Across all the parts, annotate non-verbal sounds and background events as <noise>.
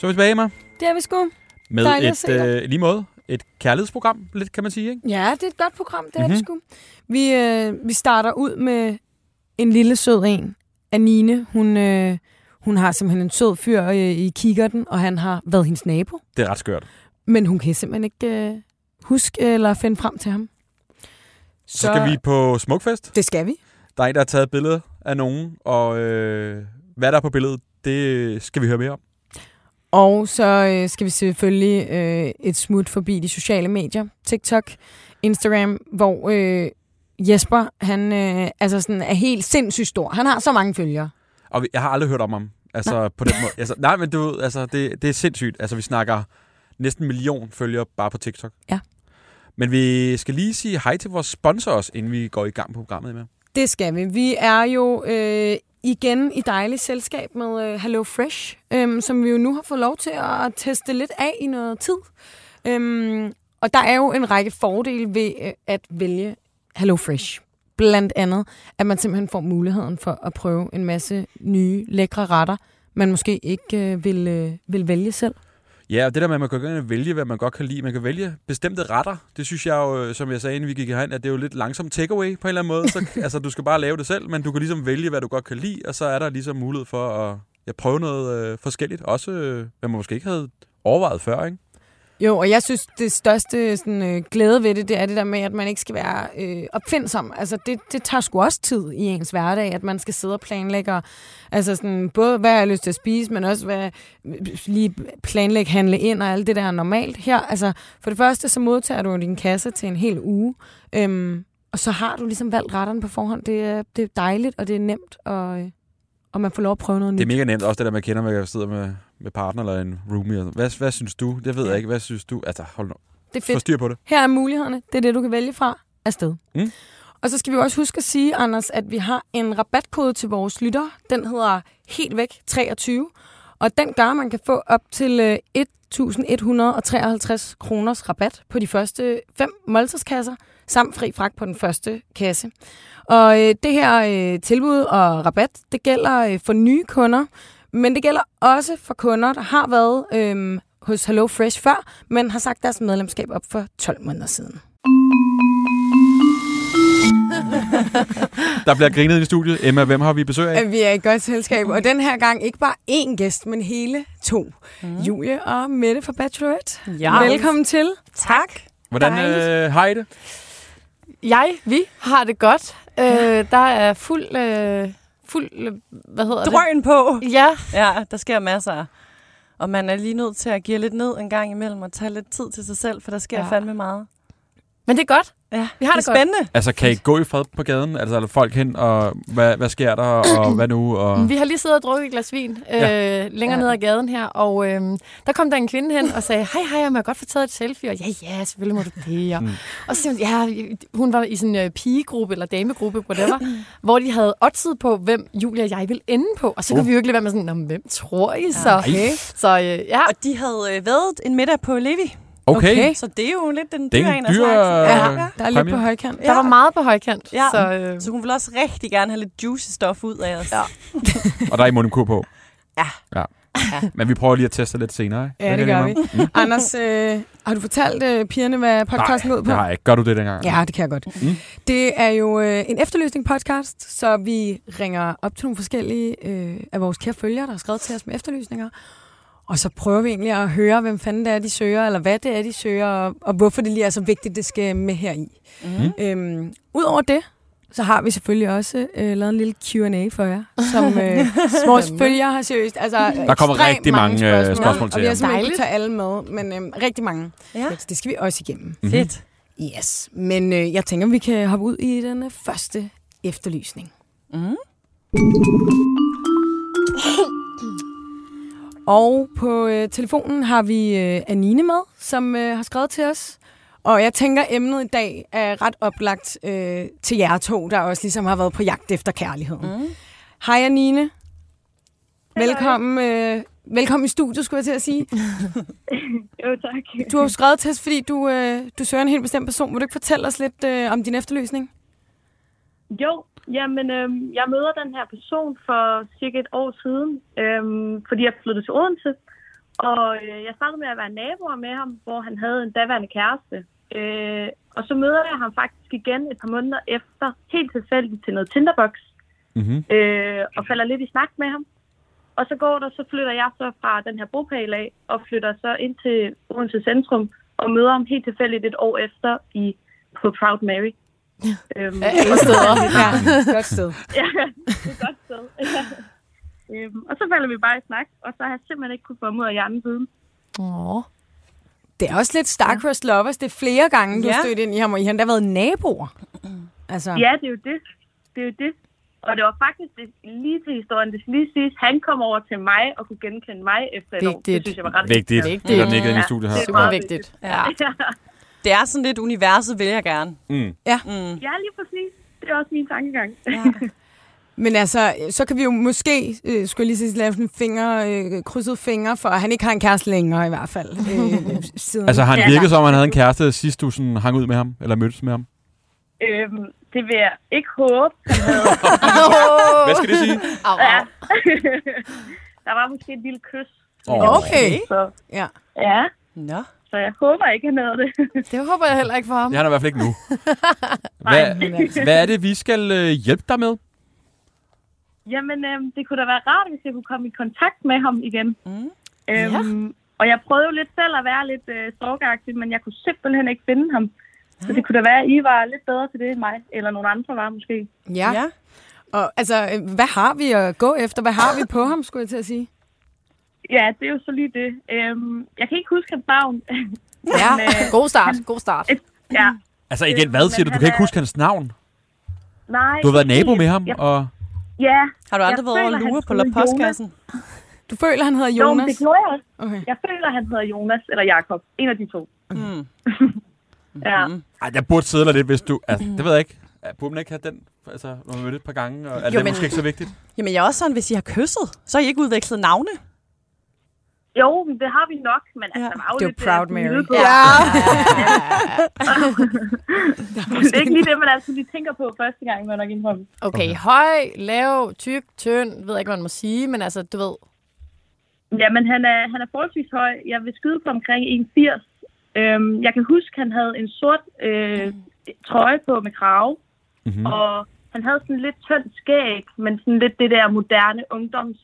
Så er vi tilbage, Emma. Det er vi sgu. Med Dejligt et, øh, lige måde, et kærlighedsprogram, lidt kan man sige, ikke? Ja, det er et godt program, det er Mhm. det sgu. Vi, øh, vi starter ud med en lille sød en. Anine, hun, øh, hun har simpelthen en sød fyr øh, i kikkerten, og han har været hendes nabo. Det er ret skørt. Men hun kan simpelthen ikke øh, huske eller finde frem til ham. Så, så skal vi på Smukfest. Det skal vi. Der er en, der har taget et billede af nogen, og øh, hvad der er på billedet, det skal vi høre mere om. Og så øh, skal vi selvfølgelig øh, et smut forbi de sociale medier. TikTok, Instagram, hvor øh, Jesper, han øh, altså sådan er helt sindssygt stor. Han har så mange følgere. Og jeg har aldrig hørt om ham. Altså nej. på den måde. Altså, nej, men du ved, altså, det, det er sindssygt. Altså, vi snakker næsten en million følgere bare på TikTok. Ja. Men vi skal lige sige hej til vores sponsor også, inden vi går i gang på programmet med. Det skal vi. Vi er jo øh, igen i dejligt selskab med øh, Hello Fresh, øh, som vi jo nu har fået lov til at teste lidt af i noget tid. Øh, og der er jo en række fordele ved øh, at vælge Hello Fresh. Blandt andet, at man simpelthen får muligheden for at prøve en masse nye, lækre retter, man måske ikke øh, vil, øh, vil vælge selv. Ja, og det der med, at man kan gå ind og vælge, hvad man godt kan lide. Man kan vælge bestemte retter. Det synes jeg jo, øh, som jeg sagde, inden vi gik herind, at det er jo lidt langsom takeaway på en eller anden måde. Så, <laughs> altså, du skal bare lave det selv, men du kan ligesom vælge, hvad du godt kan lide, og så er der ligesom mulighed for at ja, prøve noget øh, forskelligt. Også, øh, hvad man måske ikke havde overvejet før, ikke? Jo, og jeg synes, det største sådan, øh, glæde ved det, det er det der med, at man ikke skal være øh, opfindsom. Altså, det, det tager sgu også tid i ens hverdag, at man skal sidde og planlægge, og, altså sådan, både hvad jeg har lyst til at spise, men også hvad lige planlægge, handle ind og alt det der er normalt. Her, altså, for det første, så modtager du din kasse til en hel uge, øhm, og så har du ligesom valgt retterne på forhånd. Det er, det er dejligt, og det er nemt, og, øh, og man får lov at prøve noget Det er nyt. mega nemt, også det der, man kender, med at sidde med, med partner eller en roomie. Hvad, hvad synes du? Det ved jeg ikke. Hvad synes du? Altså, hold nu. Det er fedt. styr på det. Her er mulighederne. Det er det, du kan vælge fra afsted. Mm. Og så skal vi også huske at sige, Anders, at vi har en rabatkode til vores lyttere. Den hedder helt væk 23. Og den gør, at man kan få op til øh, 1.153 kroners rabat på de første fem måltidskasser, samt fri fragt på den første kasse. Og øh, det her øh, tilbud og rabat, det gælder øh, for nye kunder, men det gælder også for kunder, der har været øh, hos Hello Fresh før, men har sagt deres medlemskab op for 12 måneder siden. Der bliver grinet i studiet. Emma, hvem har vi besøg af? Vi er i godt selskab, og den her gang ikke bare én gæst, men hele to. Mm. Julie og Mette fra Bachelorette. Ja. Velkommen til. Tak. Hvordan øh, har I det? Jeg, vi har det godt. Øh, der er fuld, øh, fuld, hvad hedder Drøn på. det? Ja, Ja, der sker masser. Og man er lige nødt til at give lidt ned en gang imellem og tage lidt tid til sig selv, for der sker ja. fandme meget. men det er godt. Ja, Vi har det, det er godt. spændende. Altså, kan I gå i fred på gaden? Altså, er der folk hen, og hvad, hvad sker der, og <clears throat> hvad nu? Og... Vi har lige siddet og drukket et glas vin øh, Ja. længere Ja. ned ad gaden her, og øh, der kom der en kvinde hen og sagde, hej, hej, jeg må godt få taget et selfie? Og ja, ja, selvfølgelig må du det. Og, Mm. og så hun, ja, hun var i sådan en øh, pigegruppe eller damegruppe, whatever, <clears throat> hvor de havde oddset på, hvem Julia og jeg ville ende på. Og så kunne Oh. vi jo ikke lade være med sådan, "Nå, men hvem tror I så? Okay. Så øh, ja, Og de havde øh, været en middag på Levi, Okay. Okay. så det er jo lidt den Det dyre en af dyr, slagsen. øh, Ja. Der er lidt på højkant. der var meget på højkant. Ja. Så, øh, Så hun vil også rigtig gerne have lidt juicy stof ud af os. Ja. Og der er I monikur på? Ja. ja. Men vi prøver lige at teste lidt senere, ikke? Ja, det kan gør vi. Mm. Anders, øh, har du fortalt øh, pigerne, hvad podcasten går ud på? det ikke. Gør du det dengang? Ja, det kan jeg godt. Mm. Mm. Det er jo øh, en efterlysning-podcast, så vi ringer op til nogle forskellige øh, af vores kære følgere, der har skrevet til os med efterlysninger. Og så prøver vi egentlig at høre, hvem fanden det er, de søger, eller hvad det er, de søger, og, og hvorfor det lige er så vigtigt, det skal med her i. Mm. Øhm, Udover det, så har vi selvfølgelig også øh, lavet en lille Q&A for jer, som øh, <laughs> vores følgere har seriøst. Altså, Der kommer rigtig mange, øh, spørgsmål og til vi har jer. simpelthen ikke tage alle med, men øh, rigtig mange. Ja. Så det skal vi også igennem. Mhm. Fedt. Yes, men øh, jeg tænker, vi kan hoppe ud i den første efterlysning. Mm. Og på øh, telefonen har vi øh, Anine med, som øh, har skrevet til os. Og jeg tænker, emnet i dag er ret oplagt øh, til jer to, der også ligesom har været på jagt efter kærligheden. Mm. Hej Anine. Velkommen, øh, velkommen i studiet, skulle jeg til at sige. <laughs> Jo, tak. Du har jo skrevet til os, fordi du, øh, du søger en helt bestemt person. Vil du ikke fortælle os lidt øh, om din efterløsning? Jo, jamen, øhm, jeg møder den her person for cirka et år siden, øhm, fordi jeg flyttede til Odense. Og øh, jeg startede med at være naboer med ham, hvor han havde en daværende kæreste. Øh, og så møder jeg ham faktisk igen et par måneder efter, helt tilfældigt til noget Tinderbox, Mm-hmm. øh, og falder lidt i snak med ham. Og så går der, så flytter jeg så fra den her bopæl af, og flytter så ind til Odense Centrum, og møder ham helt tilfældigt et år efter i på Proud Mary. Øhm, Af alle steder. Ja, godt sted. ja, det er et godt sted. øhm, og så falder vi bare i snak, og så har jeg simpelthen ikke kunne få ud af hjernen siden. Åh. Det er også lidt Starcrossed Lovers. Det er flere gange, du Ja. har stødt ind i ham, og I har endda været naboer. <clears throat> Altså, Ja, det er jo det. Det er jo det. Og det var faktisk det, lige til historien, det lige siges, han kom over til mig og kunne genkende mig efter et år. Det Vigtigt. synes jeg var ret Vigtigt. Vigtigt. Det er den ikke inde i Ja, studiet her. det er Super vigtigt. Ja. <laughs> Ja. Det er sådan lidt universet, vil jeg gerne. Mm. Mm. ja, lige præcis. Det er også min tankegang. Ja. <laughs> Men altså, så kan vi jo måske, øh, skulle jeg lige sige, lave sådan finger, øh, krydset fingre, for han ikke har en kæreste længere i hvert fald. Øh, <laughs> siden. Altså, har han Ja. virket som, om han havde en kæreste sidst, du sådan hang ud med ham? Eller mødtes med ham? øhm, det vil jeg ikke håbe. <laughs> Hvad skal det sige? Au, Ja. Der var måske et lille kys. Åh. Okay. Så, Ja. ja, Nå. Så jeg håber ikke, han havde det. <laughs> Det håber jeg heller ikke for ham. Det har han i hvert fald ikke nu. <laughs> Hvad, altså. hvad er det, vi skal øh, hjælpe dig med? Jamen, øhm, det kunne da være rart, hvis jeg kunne komme i kontakt med ham igen. Mm. Øhm, Og jeg prøvede jo lidt selv at være lidt øh, stalkeragtig, men jeg kunne simpelthen ikke finde ham. Så det kunne da være, at I var lidt bedre til det end mig, eller nogle andre var måske. Ja. Ja. Og altså, øh, hvad har vi at gå efter? Hvad har vi på ham, skulle jeg til at sige? Ja, det er jo så lige det. Øhm, jeg kan ikke huske hans navn. <laughs> Ja, Men, øh, god start, god start. ja, Altså igen, hvad siger du? Du han kan ikke er- huske hans navn. nej. Du har været nabo med ham, Jeg, og... ja, Har du aldrig været over at han lure på postkassen? Du føler, han hedder jo, Jonas? det gjorde jeg også. Okay. Jeg føler, han hedder Jonas eller Jakob. En af de to. Mm. <laughs> Ja. Mm. Ej, jeg burde sidde der lidt, hvis du... Altså, det ved jeg ikke. Ja, Burde man ikke have den, altså, når man mødte et par gange? Og, er Jo, det men- måske ikke så vigtigt? Jamen, jeg er også sådan, hvis I har kysset, så har I ikke udvekslet navne. Jo, men det har vi nok, men altså, Ja. der var jo Det er lidt... Proud øh, Mary. på. Ja. <laughs> det er ikke lige det, man altid lige tænker på første gang, man er nok indrømme. Okay, høj, lav, tyk, tynd, ved jeg ikke, hvad man må sige, men altså, du ved, Jamen, han er, han er forholdsvis høj. Jeg vil skyde på omkring 1,80. Øhm, jeg kan huske, han havde en sort øh, trøje på med krave, Mm-hmm. og han havde sådan lidt tynd skæg, men sådan lidt det der moderne ungdoms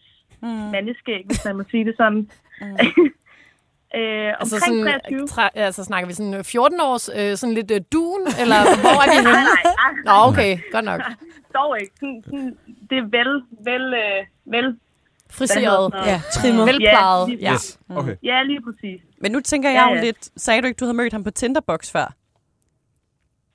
Mm. mandeskæg, hvis man må sige det sådan. <laughs> øh, altså, omkring sådan, 23. tra- altså snakker vi sådan øh, 14 års, øh, sådan lidt øh, dun, <laughs> eller hvor er vi Nej, henne? nej, nej, Nå, okay, godt nok. <laughs> dog ikke. Sådan, sådan, det er vel, vel, øh, vel, Friseret, Ja, trimmet. velplejet. Ja, Ja. Yes. Okay. ja, lige præcis. Men nu tænker jeg Ja, jo ja. lidt... Sagde du ikke, du havde mødt ham på Tinderbox før?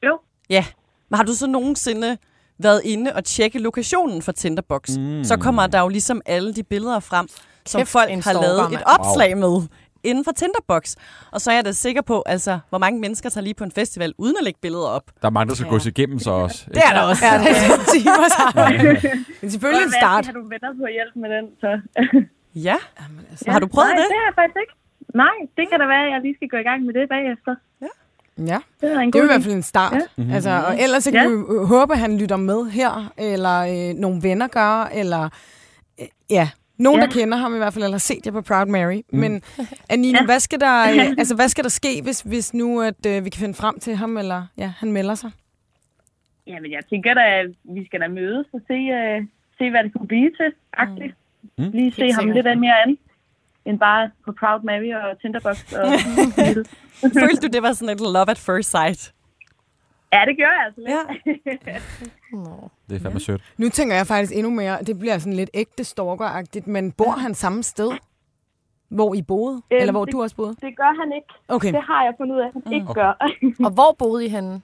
Jo. Ja. Men har du så nogensinde været inde og tjekke lokationen for Tinderbox? Mm. Så kommer der jo ligesom alle de billeder frem, som Kæft, folk en har lavet et opslag med inden for Tinderbox. Og så er jeg da sikker på, altså, hvor mange mennesker tager lige på en festival uden at lægge billeder op. Der er mange, der skal Ja. gås igennem så også. Det er der også. Ja, det er <laughs> timer sammen. Men selvfølgelig en start. Har du venner på at hjælpe med den, så... Ja. Jamen, altså. Har du prøvet Nej, det? det har jeg faktisk ikke. Nej, det kan da være, at jeg lige skal gå i gang med det bagefter. Ja, Det er en det er god jo i hvert fald en start. Ja. Mhm. Altså, og ellers så kan Ja. vi jo håbe, at han lytter med her, eller øh, nogle venner gør, eller øh, ja, nogen, Ja. der kender ham i hvert fald, eller har set jer på Proud Mary. Mm. Men Anine, Ja. hvad, skal der, øh, <laughs> altså, hvad skal der ske, hvis, hvis nu at, øh, vi kan finde frem til ham, eller ja, han melder sig? Jamen, jeg tænker da, at vi skal da mødes og se, uh, se hvad det kunne blive til. Agtigt. Mm. Lige se Helt ham sikkert. lidt mere an, end bare på Proud Mary og Tinderbox. Og <laughs> Følte du, det var sådan et love at first sight? Ja, det gør jeg altså lidt. Ja. <laughs> Nå. Det er fandme sødt. Nu tænker jeg faktisk endnu mere, det bliver sådan lidt ægte stalkeragtigt, men bor han samme sted, hvor I boede? Øhm, eller hvor det- du også boede? Det gør han ikke. Okay. Det har jeg fundet ud af, at han ikke Okay. gør. Og hvor boede I henne?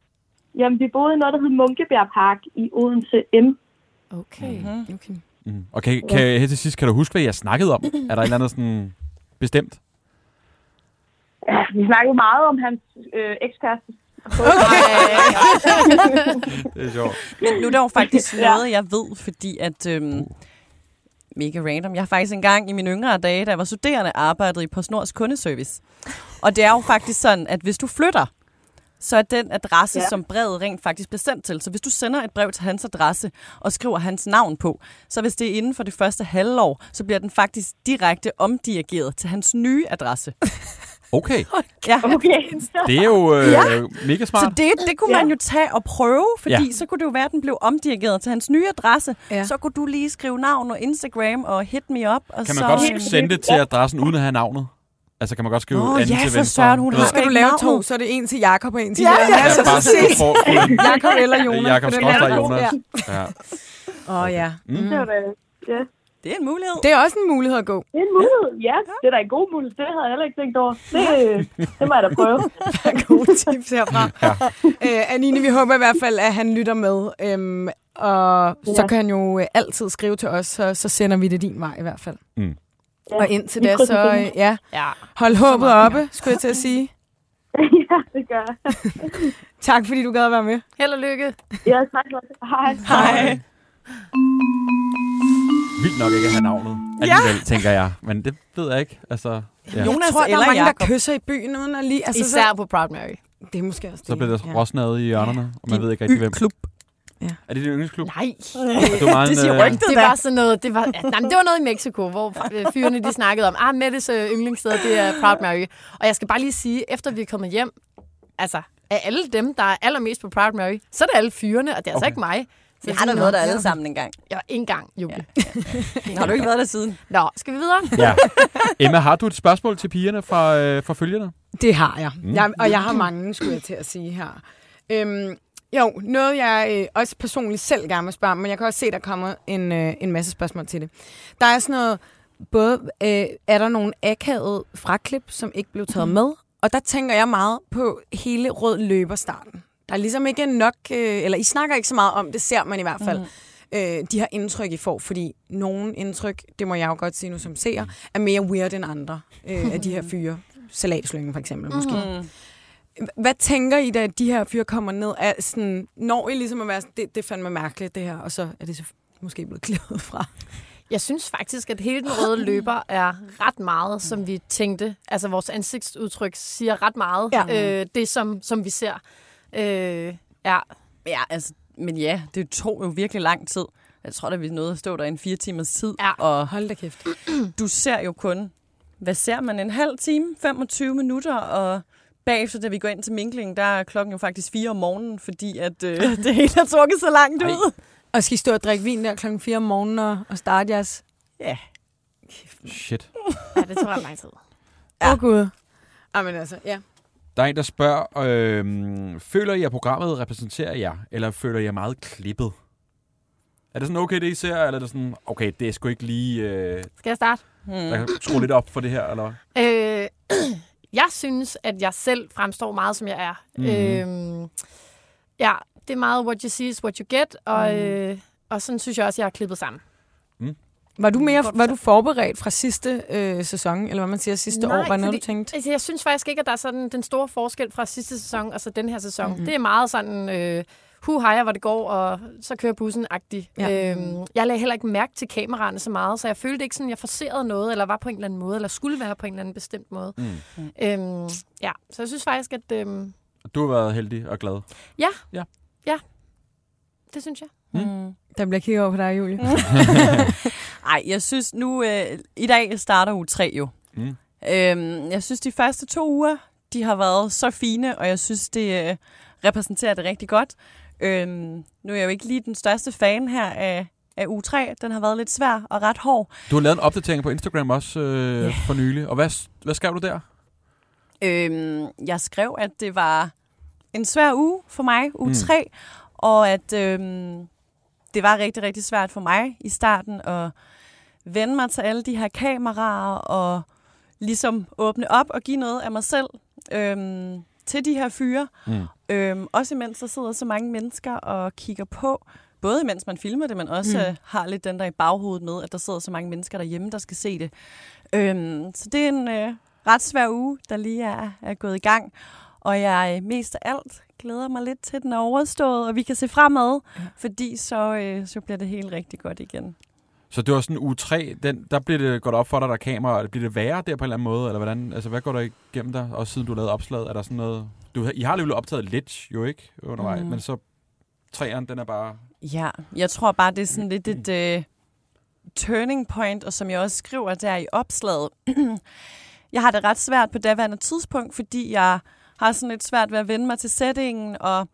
<laughs> Jamen, vi boede i noget, der hed Munkebjerg Park i Odense M. Okay. Mm-hmm. okay. Mm. Og kan, kan, her til sidst, kan du huske, hvad jeg snakkede om? Er der et eller andet sådan bestemt? Ja, vi snakkede meget om hans øh, ekskæreste. <laughs> Det er sjovt. Men nu er der jo faktisk noget, jeg ved, fordi at... Øhm, mega random. Jeg har faktisk engang i mine yngre dage, da jeg var studerende, arbejdet i PostNords kundeservice. Og det er jo faktisk sådan, at hvis du flytter, så er den adresse. Ja. som brevet rent faktisk bliver sendt til. Så hvis du sender et brev til hans adresse og skriver hans navn på, så hvis det er inden for det første halvår, så bliver den faktisk direkte omdirigeret til hans nye adresse. Okay, Ja. Okay. <laughs> det er jo øh, ja. mega Så smart. det, det kunne Ja. man jo tage og prøve, fordi Ja. ja. så kunne det jo være, at den blev omdirigeret til hans nye adresse. Ja. Ja. Så kunne du lige skrive navn og Instagram og hit me up. Og Kan så, man godt øh, sende det til adressen uden at have navnet? Altså kan man godt skrive Nå, anden ja, til venstre? søren, hun Du har Skal du lave to, så er det en til Jakob og en til Ja, Jørgen. ja, Ja, så bare så præcis. får <laughs> Jakob eller Jonas. Jakob. Jonas. Ja. Ja. Åh ja. Mm. Det var da, ja. Det er en mulighed. Det er også en mulighed at gå. Det er en mulighed. Ja, det er da en god mulighed. Det havde jeg heller ikke tænkt over. Det, det må jeg da <laughs> prøve. Gode tips herfra. <laughs> ja. øh, Anine, vi håber i hvert fald, at han lytter med. Øhm, og så Ja. kan han jo øh, altid skrive til os, så, så sender vi det din vej i hvert fald. Mm. Ja, Og indtil da, så øh, ja, Ja. hold håbet oppe, skulle jeg til at sige. <laughs> ja, det gør jeg. Tak, fordi du gad at være med. Held og lykke. Ja, tak for det. Hej. Hej. Vildt nok ikke at have navnet alligevel, tænker jeg. Men det ved jeg ikke. Altså, ja. Jonas jeg tror, der er mange, Jakob. der kysser i byen uden at lige... Altså, Især på Proud Mary. så, det er måske også det. Så bliver der ja. rosnade i hjørnerne, og man ved ikke rigtig, hvem. klub. Er det din yndlingsklub? Nej. Du er meget <laughs> Det siger øh, rygtet Det der. var sådan noget, det var, ja, nej, det var noget i Mexico, hvor øh, fyrene de snakkede om, ah, Mettes øh, yndlingssted, det er Proud Mary. Og jeg skal bare lige sige, efter vi er kommet hjem, altså, af alle dem, der er allermest på Proud Mary, så er det alle fyrene, og det er altså Okay. ikke mig. Så Vi jeg har da været der "Nå, alle ja." sammen en gang. Ja, en gang, Julie. Har du ikke været der siden? Nå, skal vi videre? Ja. Emma, har du et spørgsmål til pigerne fra, øh, fra følgerne? Det har jeg. Mm. Mm. jeg. Og jeg har mange, skulle jeg til at sige her. Øhm, jo, noget jeg øh, også personligt selv gerne vil spørge om, men jeg kan også se, der kommer en, øh, en masse spørgsmål til det. Der er sådan noget, både øh, er der nogle akavede fraklip, som ikke blev taget med, og der tænker jeg meget på hele rød løberstarten. Der er ligesom ikke nok, øh, eller I snakker ikke så meget om, det ser man i hvert fald, mm. øh, de her indtryk, I får, fordi nogle indtryk, det må jeg jo godt sige nu som seer, er mere weird end andre øh, af de her fyre. Salatslyngen for eksempel, måske. Mm. Hvad tænker I, da de her fyre kommer ned? Er sådan, når I ligesom at være det, det er fandme mærkeligt, det her, og så er det så måske blevet klippet fra? Jeg synes faktisk, at hele den røde <laughs> løber er ret meget, som vi tænkte. Altså, vores ansigtsudtryk siger ret meget. Ja. Øh, det, som, som vi ser. Øh, ja. Ja, altså, men ja, det tog jo virkelig lang tid. Jeg tror, at vi nåede at stå der i en fire timers tid. Ja. Og Hold da kæft. <clears throat> du ser jo kun, hvad ser man, en halv time, 25 minutter, og bagefter, da vi går ind til minklingen, der er klokken jo faktisk 4 om morgenen, fordi at øh, <laughs> det hele er trukket så langt Ej. ud. Og skal I stå og drikke vin der klokken 4 om morgenen og, og starte jeres? Ja. Shit. ja, det tror jeg er lang tid. Åh ja. oh, gud. Jamen altså, ja. Der er en, der spørger, øh, føler I, at programmet repræsenterer jer, eller føler I jer meget klippet? Er det sådan okay, det I ser, eller er det sådan, okay, det er sgu ikke lige... Øh, Skal jeg starte? Hmm. der kan skrue lidt op for det her, eller? Øh, <clears throat> jeg synes, at jeg selv fremstår meget, som jeg er. Mhm. Øh, ja, det er meget what you see is what you get, og, øh, og sådan synes jeg også, jeg er klippet sammen. Var du, mere, Godt var du forberedt fra sidste øh, sæson, eller hvad man siger, sidste Nej, år? Var noget, fordi- du tænkte? Altså, jeg synes faktisk ikke, at der er sådan den store forskel fra sidste sæson og så den her sæson. Mhm. Mm-hmm. Det er meget sådan, øh, hu hejer, hvor det går, og så kører bussen-agtigt. Ja. Ja. Øhm, jeg lagde heller ikke mærke til kameraerne så meget, så jeg følte ikke sådan, at jeg forserede noget, eller var på en eller anden måde, eller skulle være på en eller anden bestemt måde. Mm. Øhm, ja, så jeg synes faktisk, at øhm, Du har været heldig og glad. det synes jeg. Mm. Der bliver kigget over på dig, Julie. <laughs> <laughs> Ej, jeg synes nu, øh, i dag starter uge 3 jo. Mm. Øhm, jeg synes, de første to uger, de har været så fine, og jeg synes, det øh, repræsenterer det rigtig godt. Øhm, nu er jeg jo ikke lige den største fan her af, af uge 3. Den har været lidt svær og ret hård. Du har lavet en opdatering på Instagram også øh, Ja. for nylig. Og hvad, hvad skrev du der? Øhm, jeg skrev, at det var en svær uge for mig, Mm. 3, og at øhm, det var rigtig, rigtig svært for mig i starten at vende mig til alle de her kameraer og ligesom åbne op og give noget af mig selv øhm, til de her fyre. Mm. Øhm, også imens der sidder så mange mennesker og kigger på, både imens man filmer det, men også Mm. har lidt den der i baghovedet med, at der sidder så mange mennesker derhjemme, der skal se det. Øhm, så det er en øh, ret svær uge, der lige er, er gået i gang. Og jeg øh, mest af alt glæder mig lidt til, at den er overstået, og vi kan se fremad, ja. fordi så, øh, så bliver det helt rigtig godt igen. Så det var sådan uge 3, den, der blev det godt op for dig, der er kamera. Bliver det værre der på en eller anden måde? Eller hvordan, altså, hvad går der igennem dig, også siden du lavede opslaget? Er der sådan noget... Du, I har alligevel optaget lidt, jo ikke, undervejs, mm. men så træeren, den er bare... Ja, jeg tror bare, det er sådan lidt et uh, turning point, og som jeg også skriver der i opslaget. <clears throat> jeg har det ret svært på daværende tidspunkt, fordi jeg har sådan lidt svært ved at vende mig til settingen, og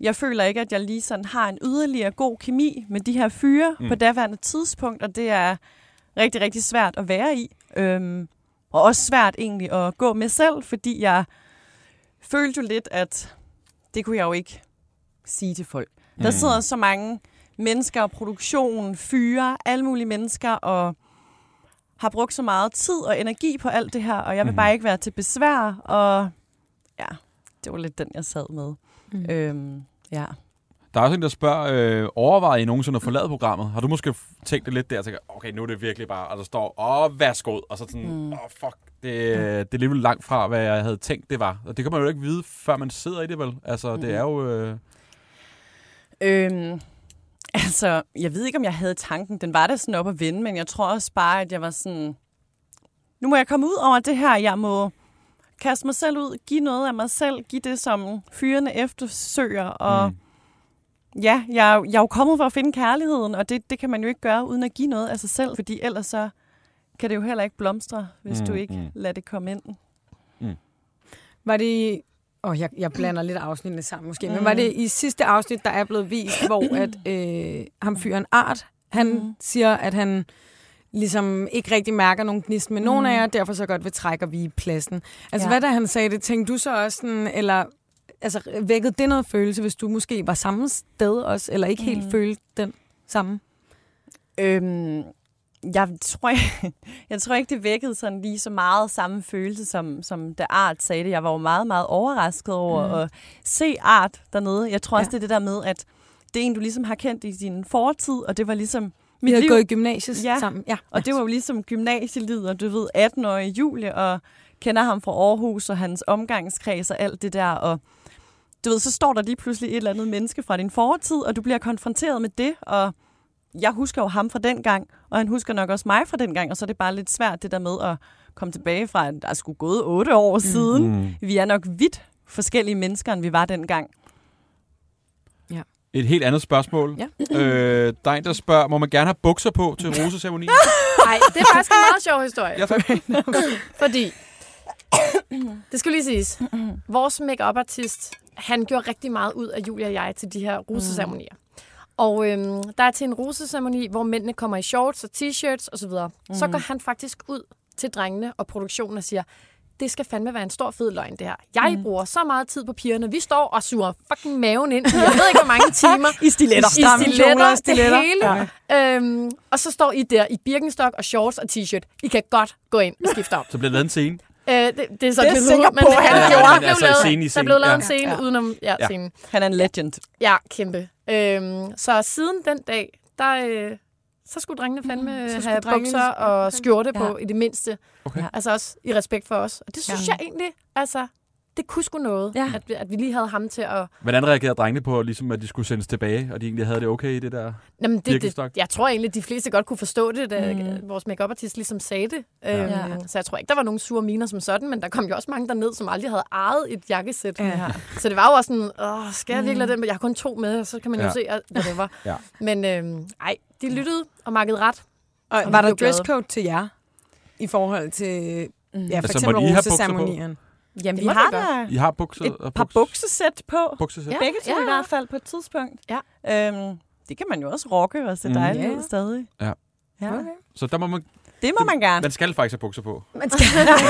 jeg føler ikke, at jeg lige sådan har en yderligere god kemi med de her fyre mm. på daværende tidspunkt, og det er rigtig, rigtig svært at være i. Øhm, og også svært egentlig at gå med selv, fordi jeg følte jo lidt, at det kunne jeg jo ikke sige til folk. Mm. Der sidder så mange mennesker, produktion, fyre, alle mulige mennesker, og har brugt så meget tid og energi på alt det her, og jeg vil mm. bare ikke være til besvær, og ja, det var lidt den, jeg sad med. Mm. Øhm, ja. Der er også en, der spørger, øh, overvejer I nogensinde at forlade programmet? Har du måske tænkt det lidt der, og tænker, okay, nu er det virkelig bare, og der står, åh, værsgo, og så sådan, åh, mm. oh, fuck, det, det er alligevel langt fra, hvad jeg havde tænkt, det var. Og det kan man jo ikke vide, før man sidder i det, vel? Altså, mm. det er jo... Øh... Øhm, altså, jeg ved ikke, om jeg havde tanken. Den var da sådan op at vende, men jeg tror også bare, at jeg var sådan... Nu må jeg komme ud over det her. Jeg må kaste mig selv ud, give noget af mig selv, give det, som fyrene eftersøger. Og mm. ja, jeg, jeg er jo kommet for at finde kærligheden, og det, det kan man jo ikke gøre uden at give noget af sig selv, fordi ellers så kan det jo heller ikke blomstre, hvis mm, du ikke mm. lader det komme ind. Mm. Var det og oh, jeg, jeg blander lidt afsnittene sammen måske. Mm. Men var det i sidste afsnit, der er blevet vist, hvor at, øh, ham fyren Art, han mm. siger, at han ligesom ikke rigtig mærker nogen gnist med mm. nogen af jer, derfor så godt vil trække og vige pladsen. Altså, ja. hvad da han sagde det, tænkte du så også sådan, eller altså, vækkede det noget følelse, hvis du måske var samme sted også, eller ikke helt mm. følte den samme? Øhm, jeg tror, jeg, <laughs> jeg tror ikke, det vækkede sådan lige så meget samme følelse, som, som da Art sagde det. Jeg var jo meget, meget overrasket over mm. at se Art dernede. Jeg tror også, ja. det er det der med, at det er en, du ligesom har kendt i din fortid, og det var ligesom vi havde liv. gået i gymnasiet ja. sammen. Ja, og det var jo ligesom gymnasielivet, du ved, 18-årige Julie, og kender ham fra Aarhus, og hans omgangskreds og alt det der, og du ved, så står der lige pludselig et eller andet menneske fra din fortid, og du bliver konfronteret med det, og jeg husker jo ham fra den gang, og han husker nok også mig fra den gang, og så er det bare lidt svært det der med at komme tilbage fra, at der er sgu gået otte år mm. siden. Mm. Vi er nok vidt forskellige mennesker, end vi var dengang. Et helt andet spørgsmål. Ja. øh, der er en, der spørger, må man gerne have bukser på til <laughs> roseceremonien? Nej, det er faktisk en meget sjov historie. Ja, <laughs> Fordi, det skal lige siges, vores make artist han gjorde rigtig meget ud af Julia og jeg til de her roseceremonier. Mm. Og øhm, der er til en roseceremoni, hvor mændene kommer i shorts og t-shirts osv. Mm. Så går han faktisk ud til drengene og produktionen og siger, det skal fandme være en stor fed løgn, det her. Jeg mm. bruger så meget tid på pigerne. Vi står og suger fucking maven ind. Jeg ved ikke, hvor mange <laughs> timer. I stiletter. I stiletter, stiletter. det hele. Ja. Øhm, og så står I der i Birkenstock og shorts og t-shirt. I kan godt gå ind og skifte op. Så bliver det lavet en scene? Øh, det, det er så det er sikker men på, han ja, ja, ja, blev altså lavet, scene der blev lavet ja. en scene ja. udenom ja, ja. scenen. Han er en legend. Ja, kæmpe. Øhm, så siden den dag, der, øh, så skulle drengene fandme mm, have bukser og skjorte ja. på, i det mindste. Okay. Altså også i respekt for os. Og det synes ja. jeg egentlig, altså, det kunne sgu noget, ja. at, vi, at vi lige havde ham til at... Hvordan reagerede drengene på, ligesom, at de skulle sendes tilbage, og de egentlig havde det okay i det der Jamen, det, det, Jeg tror egentlig, at de fleste godt kunne forstå det, da mm. vores make artist ligesom sagde det. Ja. Øhm, så jeg tror ikke, der var nogen sure miner som sådan, men der kom jo også mange derned, som aldrig havde ejet et jakkesæt. Ja. Så det var jo også sådan, Åh, skal jeg virkelig mm. det? Jeg har kun to med, og så kan man jo ja. se, hvad det var. ja. Men øhm, ej, de lyttede og makkede ret. Og, og var der dresscode til jer? I forhold til, mm. ja, for altså, eksempel roseceremonierne? Jamen, vi har da I har bukser, et par buks... buksesæt på. Buksesæt. Ja, Begge to ja. i hvert fald på et tidspunkt. Ja. Øhm, det kan man jo også rocke og se mm. dejligt mm. ud stadig. Ja. ja. Okay. Så der må man... Det må man gerne. Man skal faktisk have bukser på. Man skal.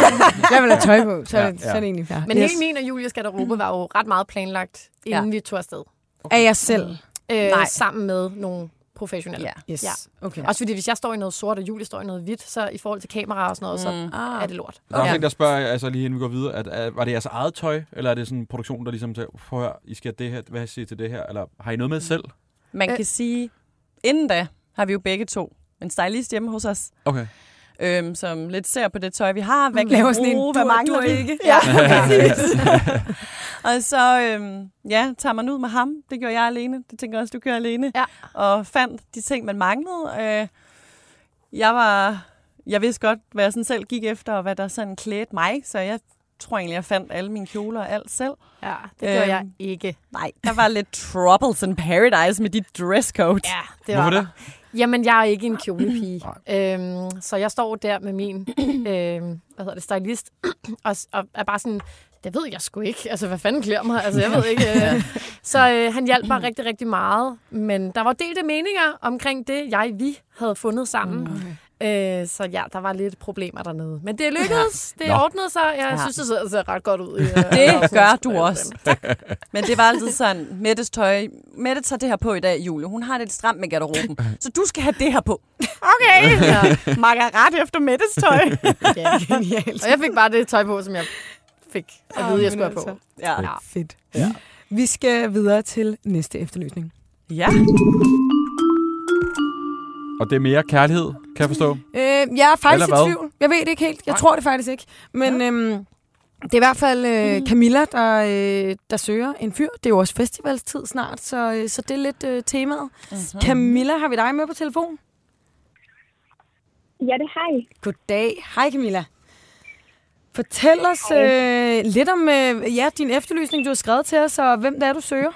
<laughs> jeg vil have tøj på, så, ja, ja. så er det egentlig fair. Men yes. hele min og Julias garderobe var jo ret meget planlagt, inden ja. vi tog afsted. Okay. Er jeg selv? Øh, Nej. Sammen med nogle professionelle. Ja. Yes. ja. Okay. Også fordi, hvis jeg står i noget sort, og Julie står i noget hvidt, så i forhold til kamera og sådan noget, mm. så ah. er det lort. Der er også en, der spørger, altså lige inden vi går videre, at, at, var det jeres eget tøj, eller er det sådan en produktion, der ligesom til, hør, I skal det her, hvad siger til det her, eller har I noget med selv? Man kan øh. sige, inden da har vi jo begge to en stylist hjemme hos os. Okay øhm, som lidt ser på det tøj, vi har. Hvad kan vi bruge? Hvad mangler vi? Ikke? Ja, <laughs> <laughs> og så øhm, ja, tager man ud med ham. Det gjorde jeg alene. Det tænker jeg også, du gør alene. Ja. Og fandt de ting, man manglede. Øh, Jeg var... Jeg vidste godt, hvad jeg sådan selv gik efter, og hvad der sådan klædte mig, så jeg tror egentlig, jeg fandt alle mine kjoler og alt selv. Ja, det gjorde Øhm, jeg ikke. Nej, der var lidt troubles in paradise med dit dresscode. Ja, det Hvorfor var det? der. Jamen, jeg er ikke en kjolepige. <clears throat> øhm, så jeg står der med min <clears throat> øhm, hvad hedder det, stylist, <clears throat> og, og er bare sådan, det ved jeg sgu ikke. Altså, hvad fanden klæder mig? Altså, jeg ved ikke. Øh. <laughs> Så øh, han hjalp mig rigtig, rigtig meget. Men der var delte meninger omkring det, jeg vi havde fundet sammen. Øh, så ja, der var lidt problemer dernede. Men det lykkedes. Det Nå. ordnede sig. Jeg Ja. synes, det ser, ser ret godt ud. i, øh, Det gør du også. <laughs> Men det var altid sådan, Mettes tøj, Mette tager det her på i dag, Julie. Hun har det lidt stramt med garderoben, <laughs> så du skal have det her på. Okay. <laughs> Ja. Makker ret efter Mettes tøj. Ja. Genialt. Og jeg fik bare det tøj på, som jeg fik at vide, jeg skulle have på. Ja. Ja. Fedt. Ja. Vi skal videre til næste efterlysning. ja. Og det er mere kærlighed, kan jeg forstå. Øh, jeg er faktisk Eller hvad? i tvivl. Jeg ved det ikke helt. Jeg tror det faktisk ikke. Men ja. øhm, det er i hvert fald øh, Camilla, der, øh, der søger en fyr. Det er jo også festivalstid snart, så, øh, så det er lidt øh, temaet. Mm-hmm. Camilla, har vi dig med på telefon? Ja, det har I. Goddag. Hej Camilla. Fortæl os øh, lidt om øh, ja, din efterlysning, du har skrevet til os, og hvem det er, du søger.